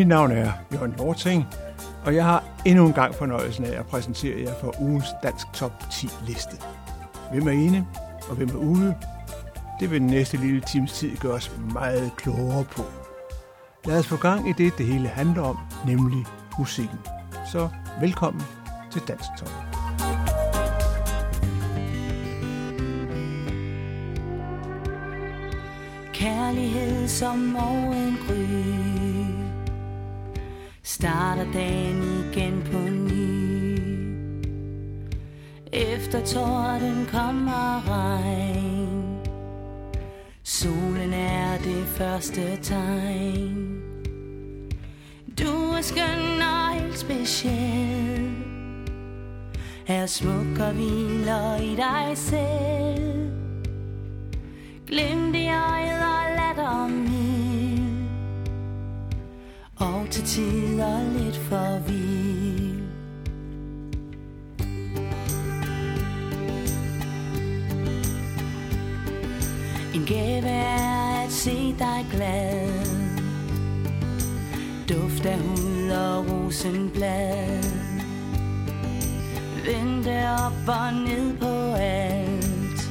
Mit navn er Jørgen Lorting, og jeg har endnu en gang fornøjelsen af at præsentere jer for ugens Dansk Top 10 liste. Hvem er inde, og hvem er ude? Det vil den næste lille times tid gøre os meget klogere på. Lad os få gang i det, det hele handler om, nemlig musikken. Så velkommen til Dansk Top. Kærlighed som morgen morgengry Starter dagen igen på ny. Efter torden kommer regn. Solen er det første tegn. Du er skøn og helt speciel. Er smuk og hviler i dig selv. Glem det øjet og latter mild og til tider lidt for vild. En gave er at se dig glad. Duft af hud og rosenblad. Vente op og ned på alt.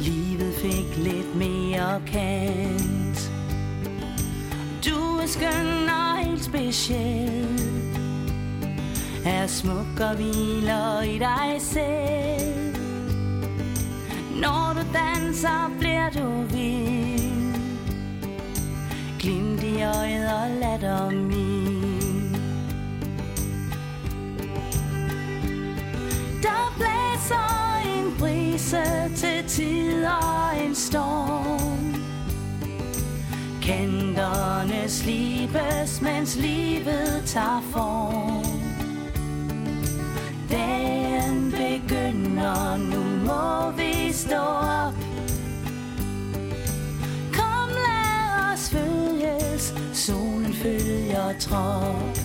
Livet fik lidt mere kant. Du skøn og helt speciel. Er smuk og hviler i dig selv. Når du danser bliver du vild. Glimt i øjet og latter min. Der blæser en brise til tider en storm. Kanterne slibes, mens livet tager form. Dagen begynder, nu må vi stå op. Kom lad os følges, solen følger trop.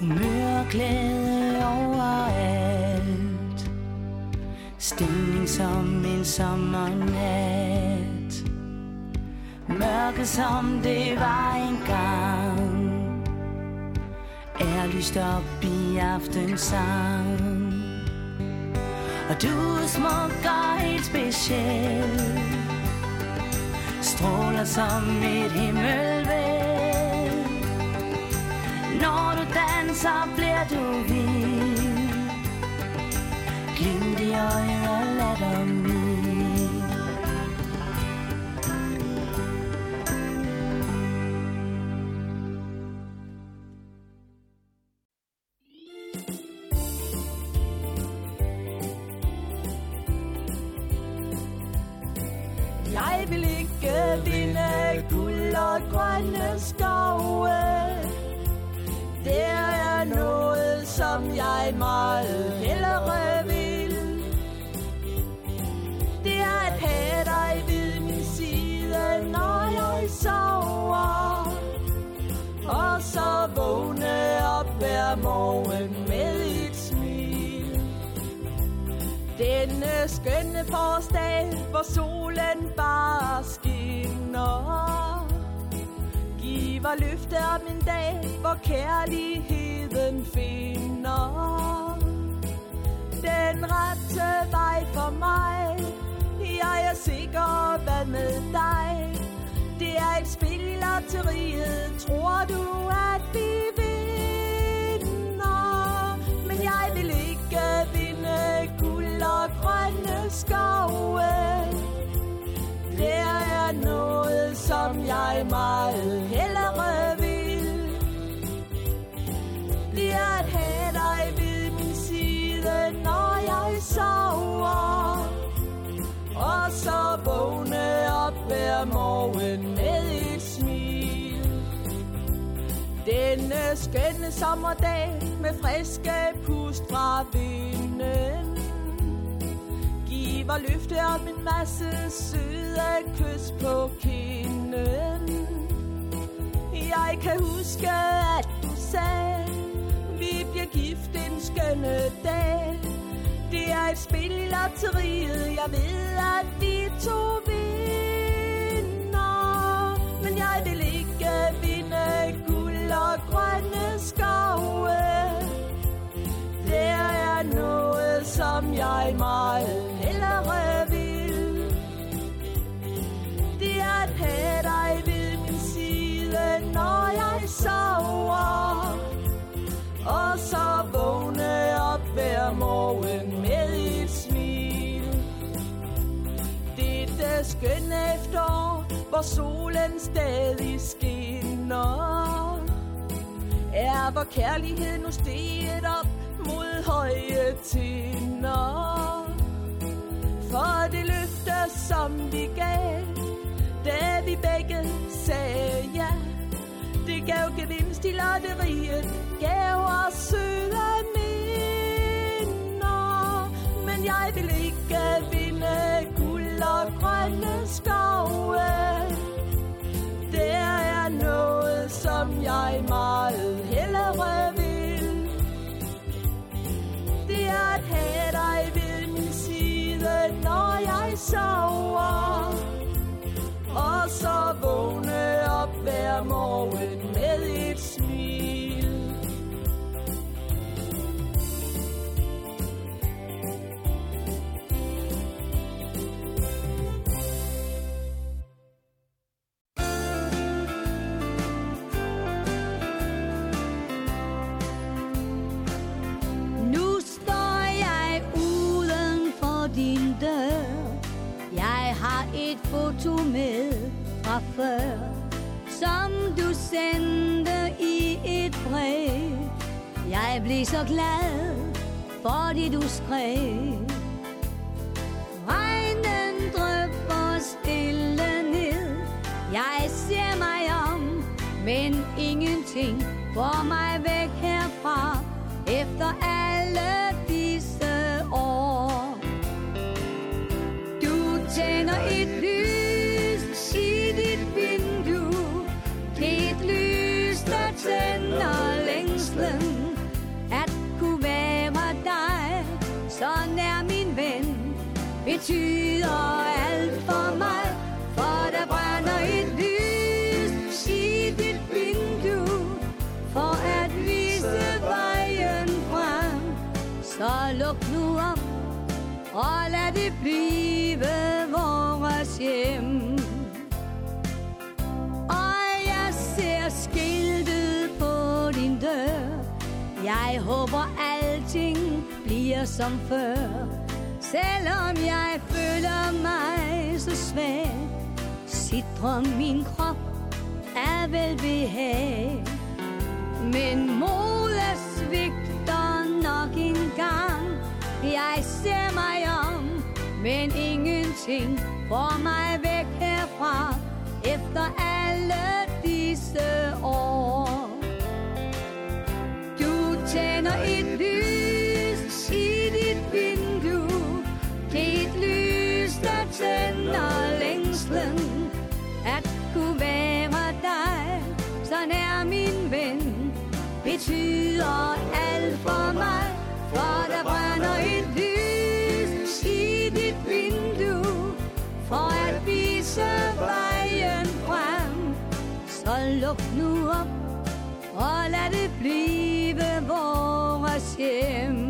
Humør og glæde overalt. Stemning som en sommernat. Mørke som det var engang. Er lyst op i aftensang. Og du er smuk og helt speciel. Stråler som et himmelvæld. Når du danser, bliver du vild Glimt i øjet og latter min lotteriet Tror du, at vi vinder? Men jeg vil ikke vinde guld og grønne skove. Der er noget, som jeg meget hellere vil. Det er at have dig ved min side, når jeg sover. Og så vågne op hver morgen med Denne skønne sommerdag med friske pust fra vinden. Giver løfte om en masse søde kys på kinden. Jeg kan huske, at du sagde Vi bliver gift en skønne dag. Det er et spil i lotteriet. Jeg ved, at vi to vinder. Men jeg vil ikke vinde guld og grønne skove. Der er noget, som jeg meget hellere vil. Det er at have dig ved min side, når jeg sover. Og så vågne op hver morgen med et smil. Dette skønne efterår, hvor solen stadig skinner. Er vor kærlighed nu steget op mod høje tinder. For det løfte, som vi gav, da vi begge sagde ja. Det gav gevinst i lotteriet, gav os søde minder. Men jeg vil ikke vinde guld og grønne skove. Der er noget, som jeg meget hellere Det er at have dig ved min side, når jeg sover. Og så vågne op hver morgen. Før Som du sendte i et brev. Jeg blev så glad, fordi du skrev. Regnen drypper stille ned. Jeg ser mig om, men ingenting får mig væk herfra. Efter alle Betyder alt for mig For der brænder et lys i dit vindue. For at vise vejen frem Så luk nu op og lad det blive vores hjem. Og jeg ser skiltet på din dør. Jeg håber alting bliver som før. Selvom jeg føler mig så svag Sidder min krop af velbehag Men modet svigter nok en gang. Jeg ser mig om, men ingenting får mig væk herfra Efter alle disse år. Du tænder et lys. Han er min ven. Betyder alt for mig For der brænder et lys i dit vindue. For at vise vejen frem. Så luk nu op og lad det blive vores hjem.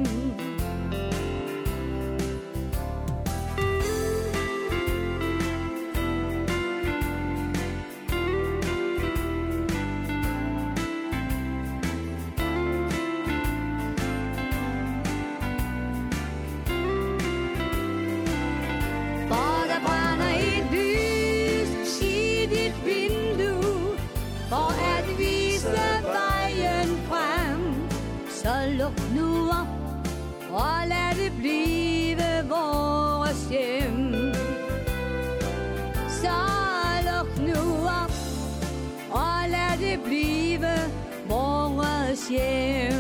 Vores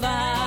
vej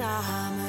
alting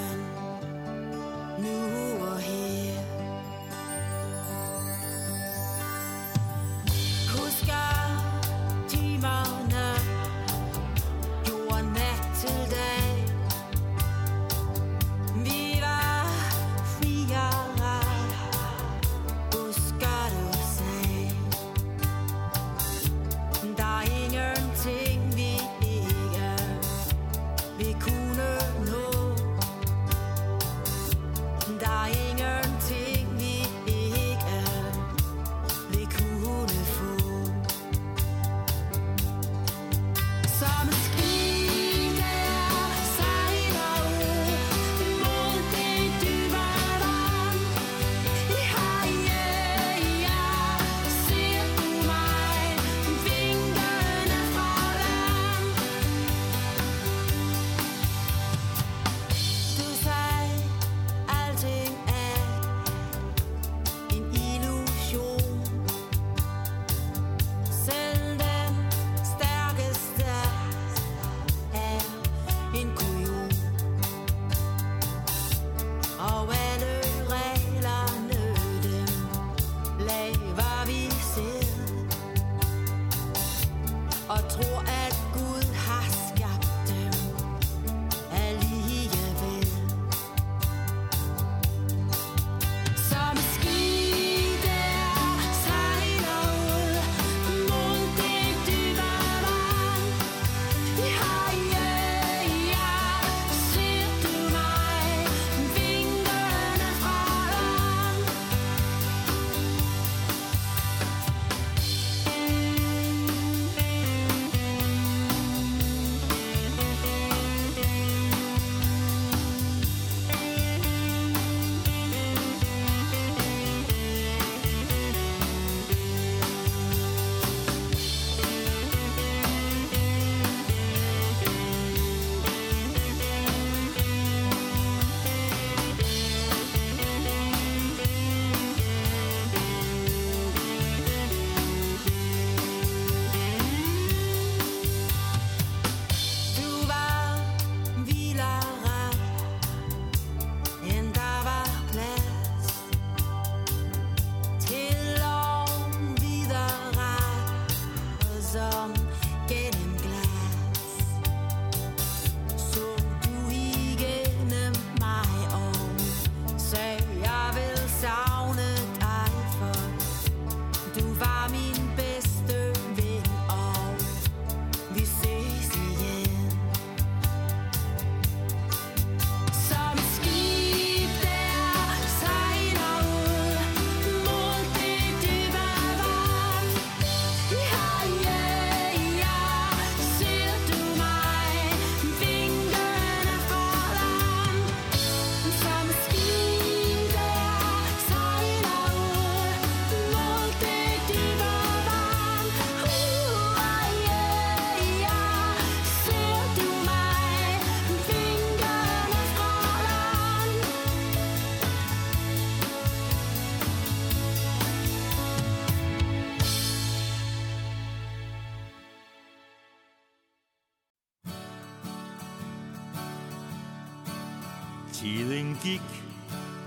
gik,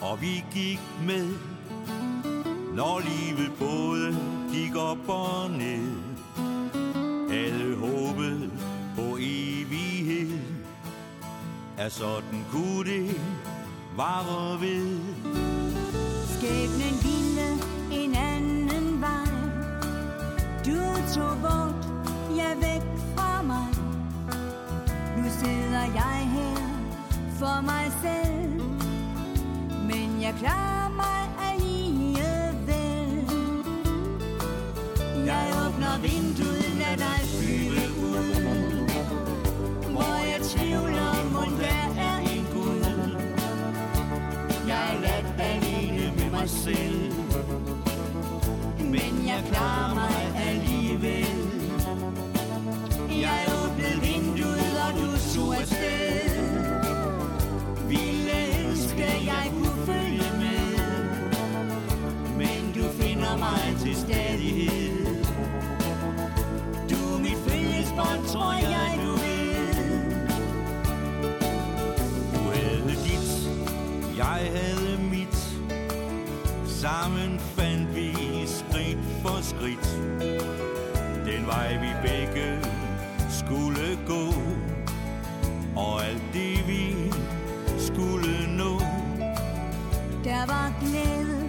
og vi gik med. Når livet både gik op og ned, alle håbet på evighed. Er sådan kunne det vare ved. Skæbnen ville en anden vej. Du tog bort, jeg væk fra mig. Nu sidder jeg her for mig selv jeg klarer mig alligevel. Jeg åbner vinduet Sammen fandt vi skridt for skridt. Den vej vi begge skulle gå. Og alt det vi skulle nå. Der var glæde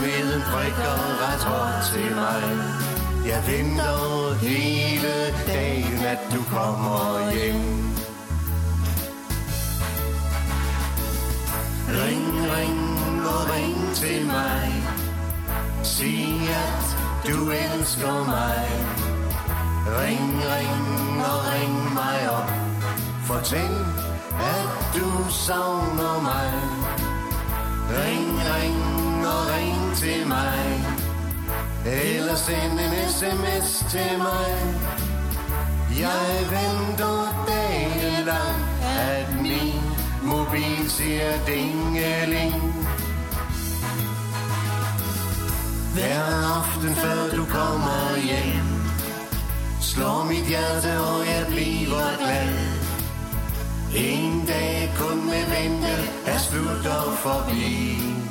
hvide prikker ret hårdt til mig. Jeg venter hele dagen, at du kommer hjem. Ring, ring og ring til mig. Sig, at du elsker mig. Ring, ring og ring mig op. Fortæl, at du savner mig. Ring, ring og ring til mig. Eller send en sms til mig. Jeg venter dagen lang, at min mobil siger dingeling. Hver aften før du kommer hjem, slår mit hjerte, og jeg bliver glad. En dag kun med vente er slut og forbi.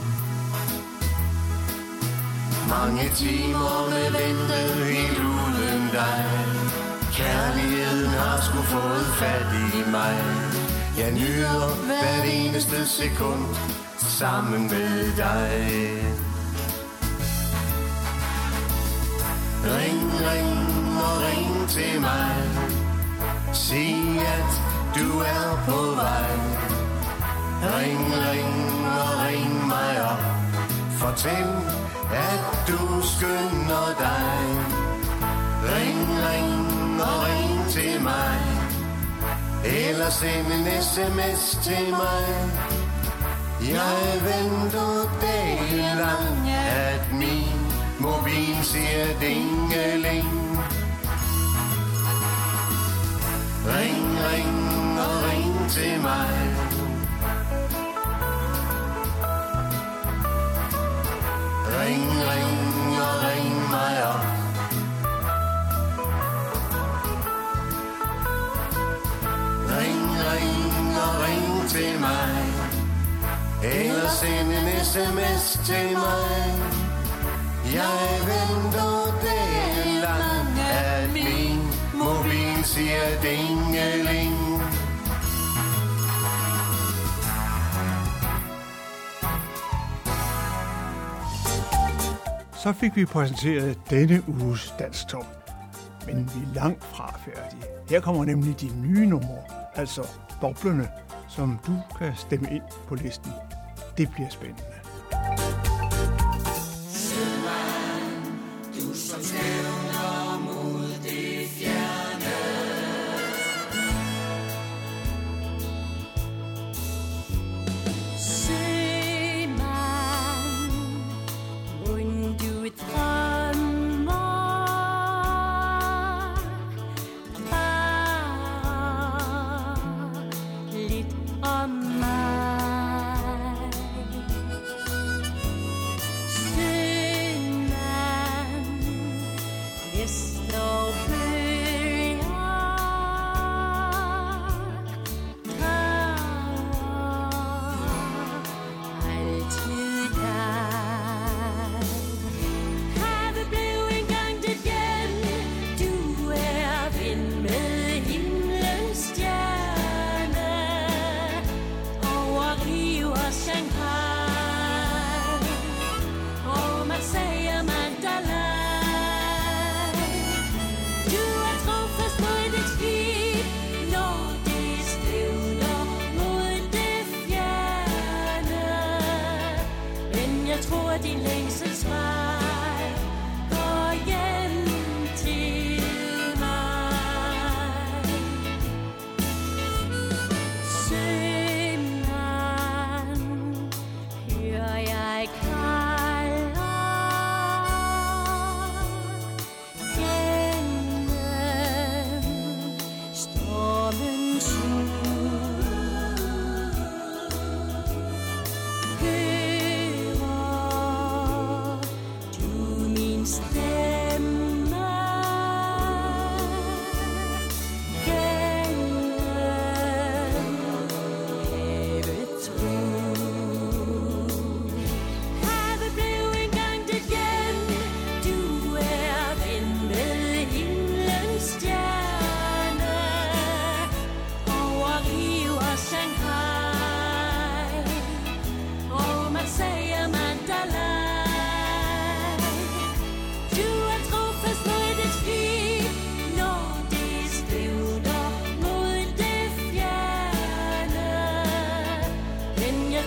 Mange timer med vente helt uden dig. Kærligheden har sgu fået fat i mig. Jeg nyder hvert eneste sekund sammen med dig. Ring, ring og ring til mig. Sig, at du er på vej. Ring, ring og ring mig op. Fortæl, at du skynder dig. Ring, ring og ring til mig. Eller send en sms til mig. Jeg venter dagen lang, at min mobil siger dingeling. Ring, ring og ring til mig. Til mig. Eller send en sms til mig. Jeg venter dagen lang, at min mobil siger dingeling. Så fik vi præsenteret denne uges Dansk Top. Men vi er langt fra færdige. Her kommer nemlig de nye numre, altså boblerne, som du kan stemme ind på listen. Det bliver spændende. Sømand,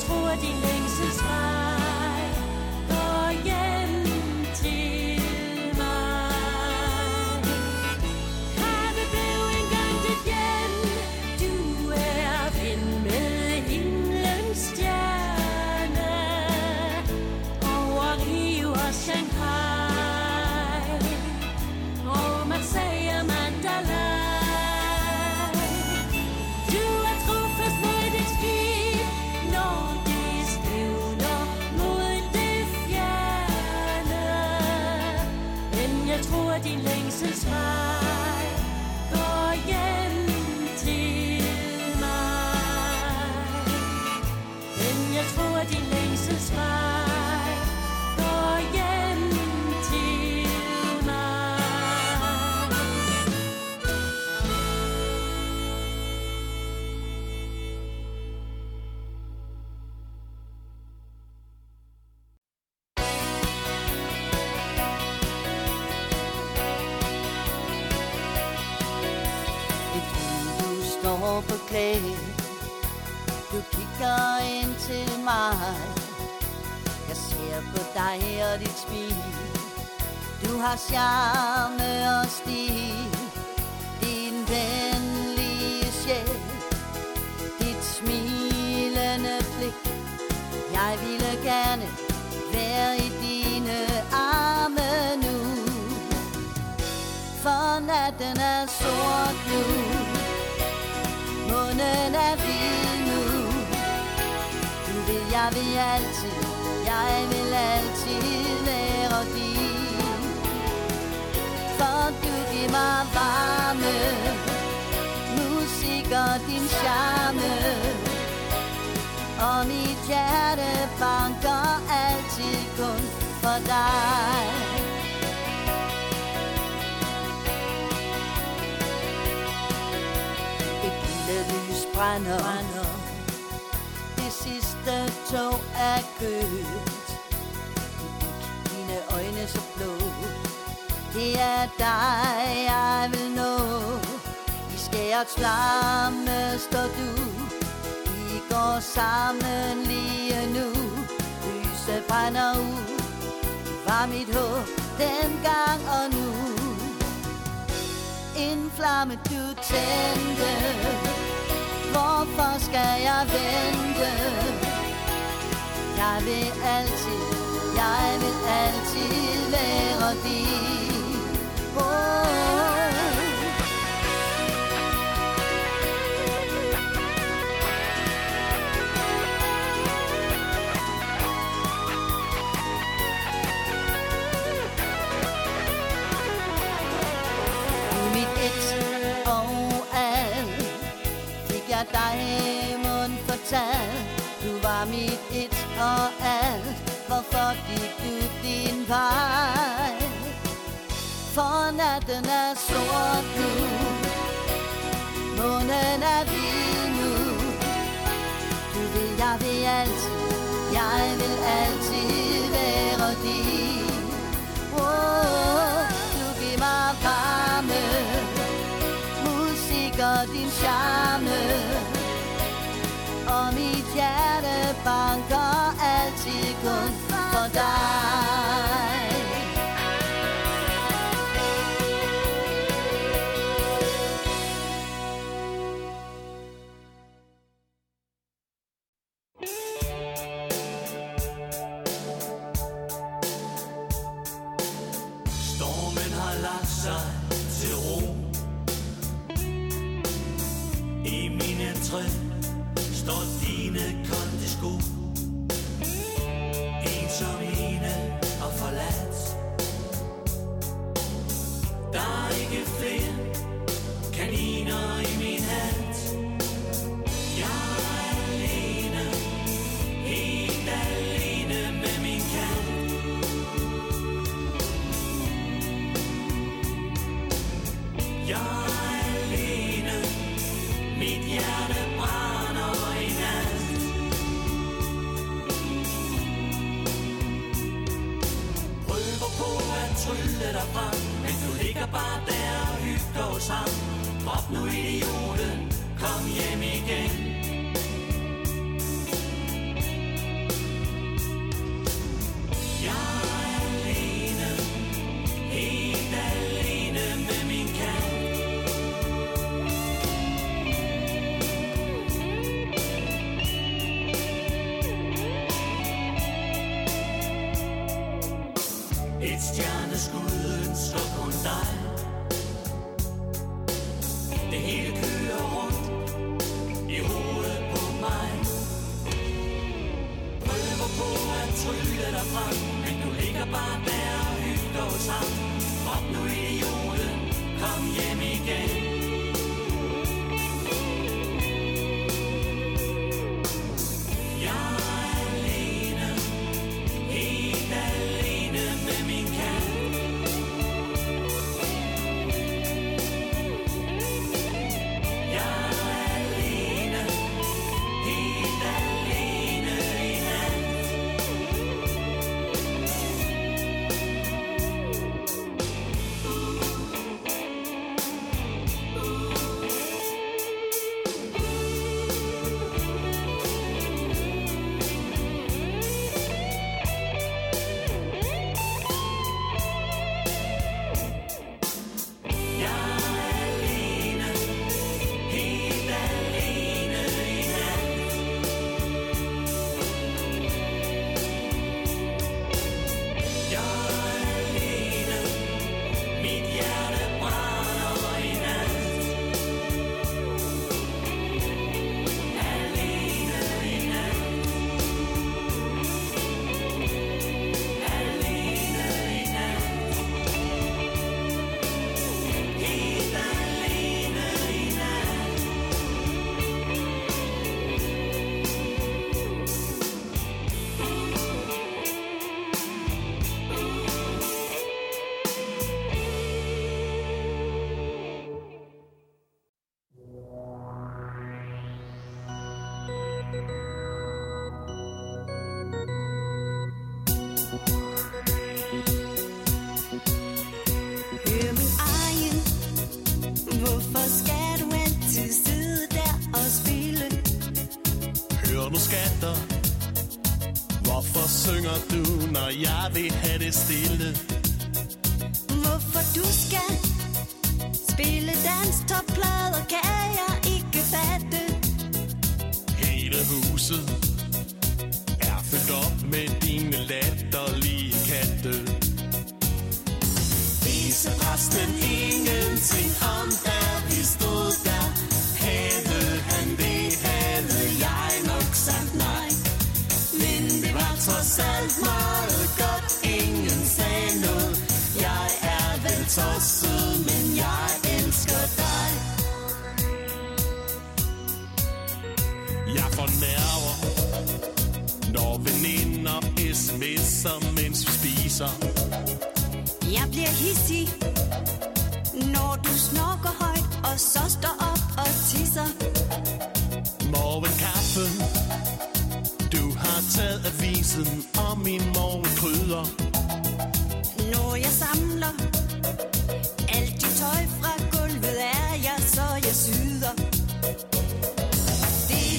tror, at din længsel træk Månen er hvid nu. Du vil, jeg vil altid Jeg vil altid være din. For du giver mig varme Musik og din charme. Og mit hjerte banker altid kun for dig. Brænder. brænder Det sidste tog er kødt Dine øjne så blå. Det er dig jeg vil nå. I skærets flamme står du. Vi går sammen lige nu. Lyset brænder ud. Du var mit håb dengang og nu. En flamme du tændte. Hvorfor skal jeg vente? Jeg vil altid, jeg vil altid være din jeg dig mund fortalt. Du var mit et og alt. Hvorfor gik du din vej? For natten er sort nu. Månen er hvid.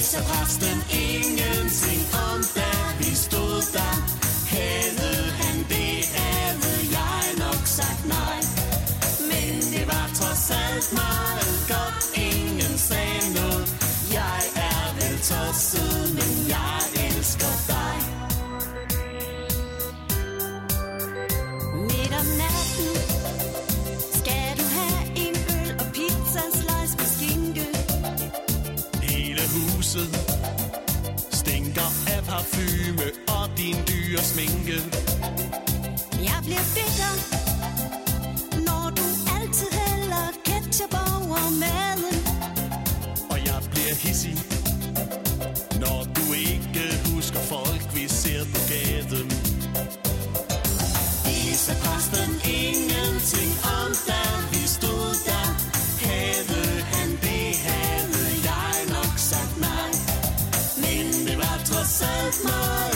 så præsten ingenting om, da vi stod der. Havde han det, havde jeg nok sagt nej. Men det var trods alt meget godt, ingen sagde noget. Jeg er vel tosset, men jeg parfume og din dyre sminke. Jeg bliver bitter, når du altid hælder ketchup over maden. Og jeg bliver hissig, når du ikke husker folk, vi ser på gaden. Viser kosten ingenting Smile.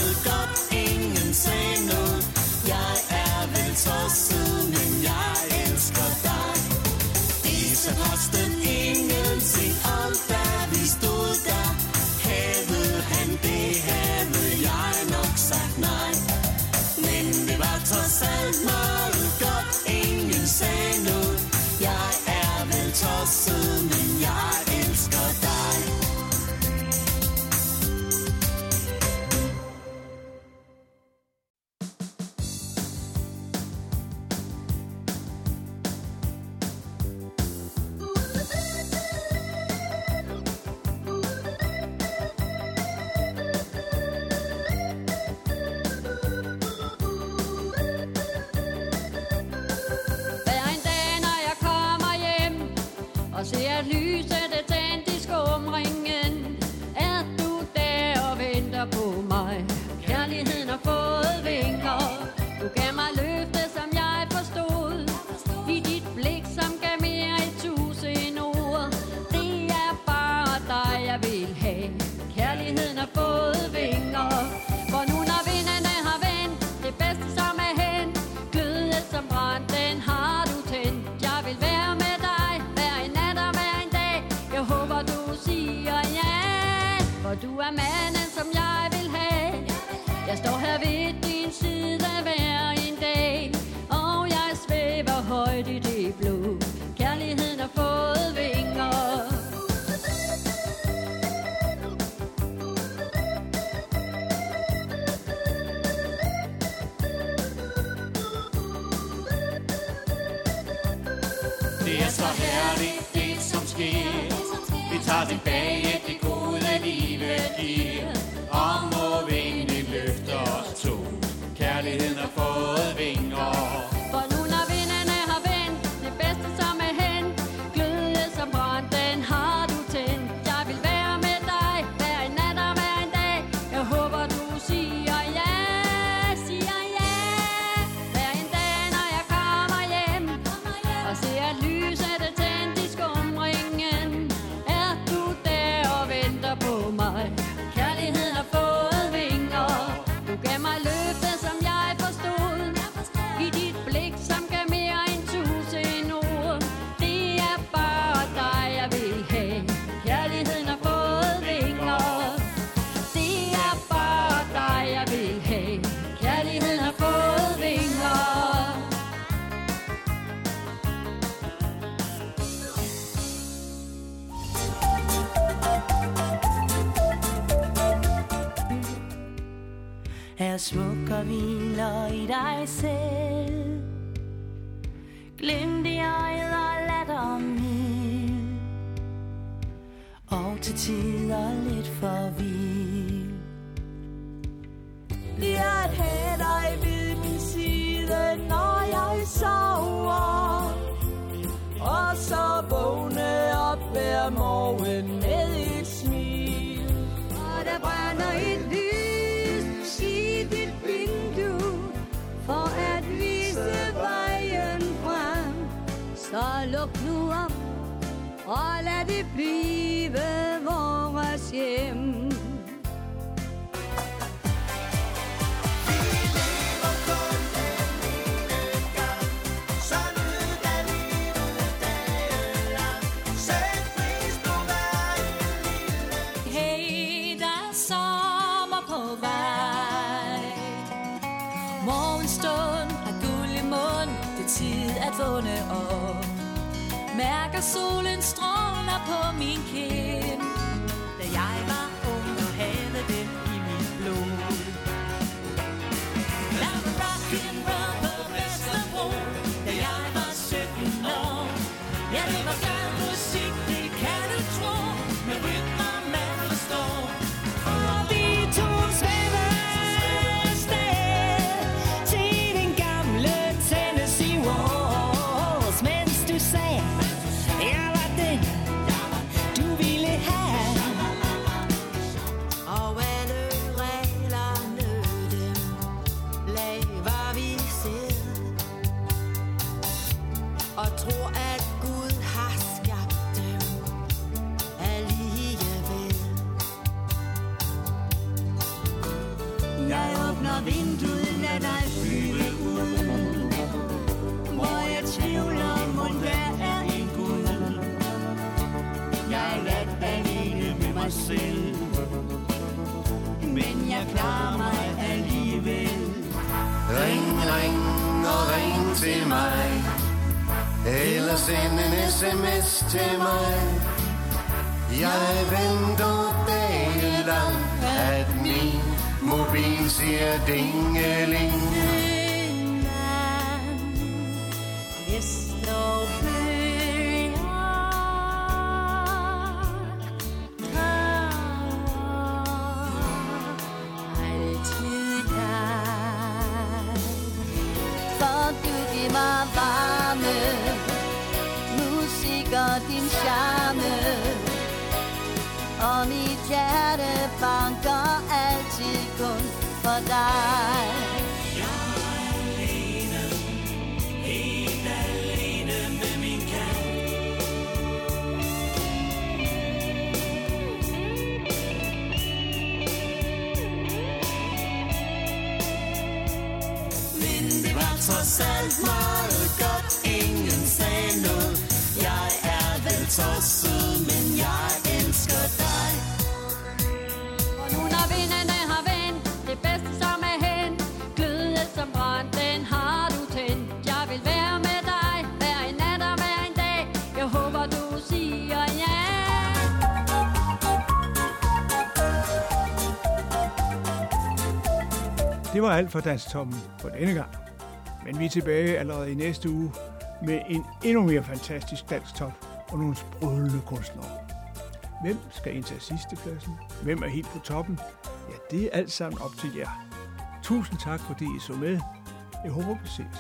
På vej. Morgenstund har guld i mund Det er tid at vågne op. Mærker solen stråler på min kæde. Eller send en sms til mig. Jeg venter dagen lang At min mobil siger dingeling hjerte banker altid kun for dig Men det var trods alt meget godt Ingen sagde noget. Jeg er vel tosset. Var alt for Danstoppen for denne gang. Men vi er tilbage allerede i næste uge med en endnu mere fantastisk dansk top og nogle sprudlende kunstnere. Hvem skal indtage sidstepladsen? Hvem er helt på toppen? Ja, det er alt sammen op til jer. Tusind tak, fordi I så med. Jeg håber, vi ses.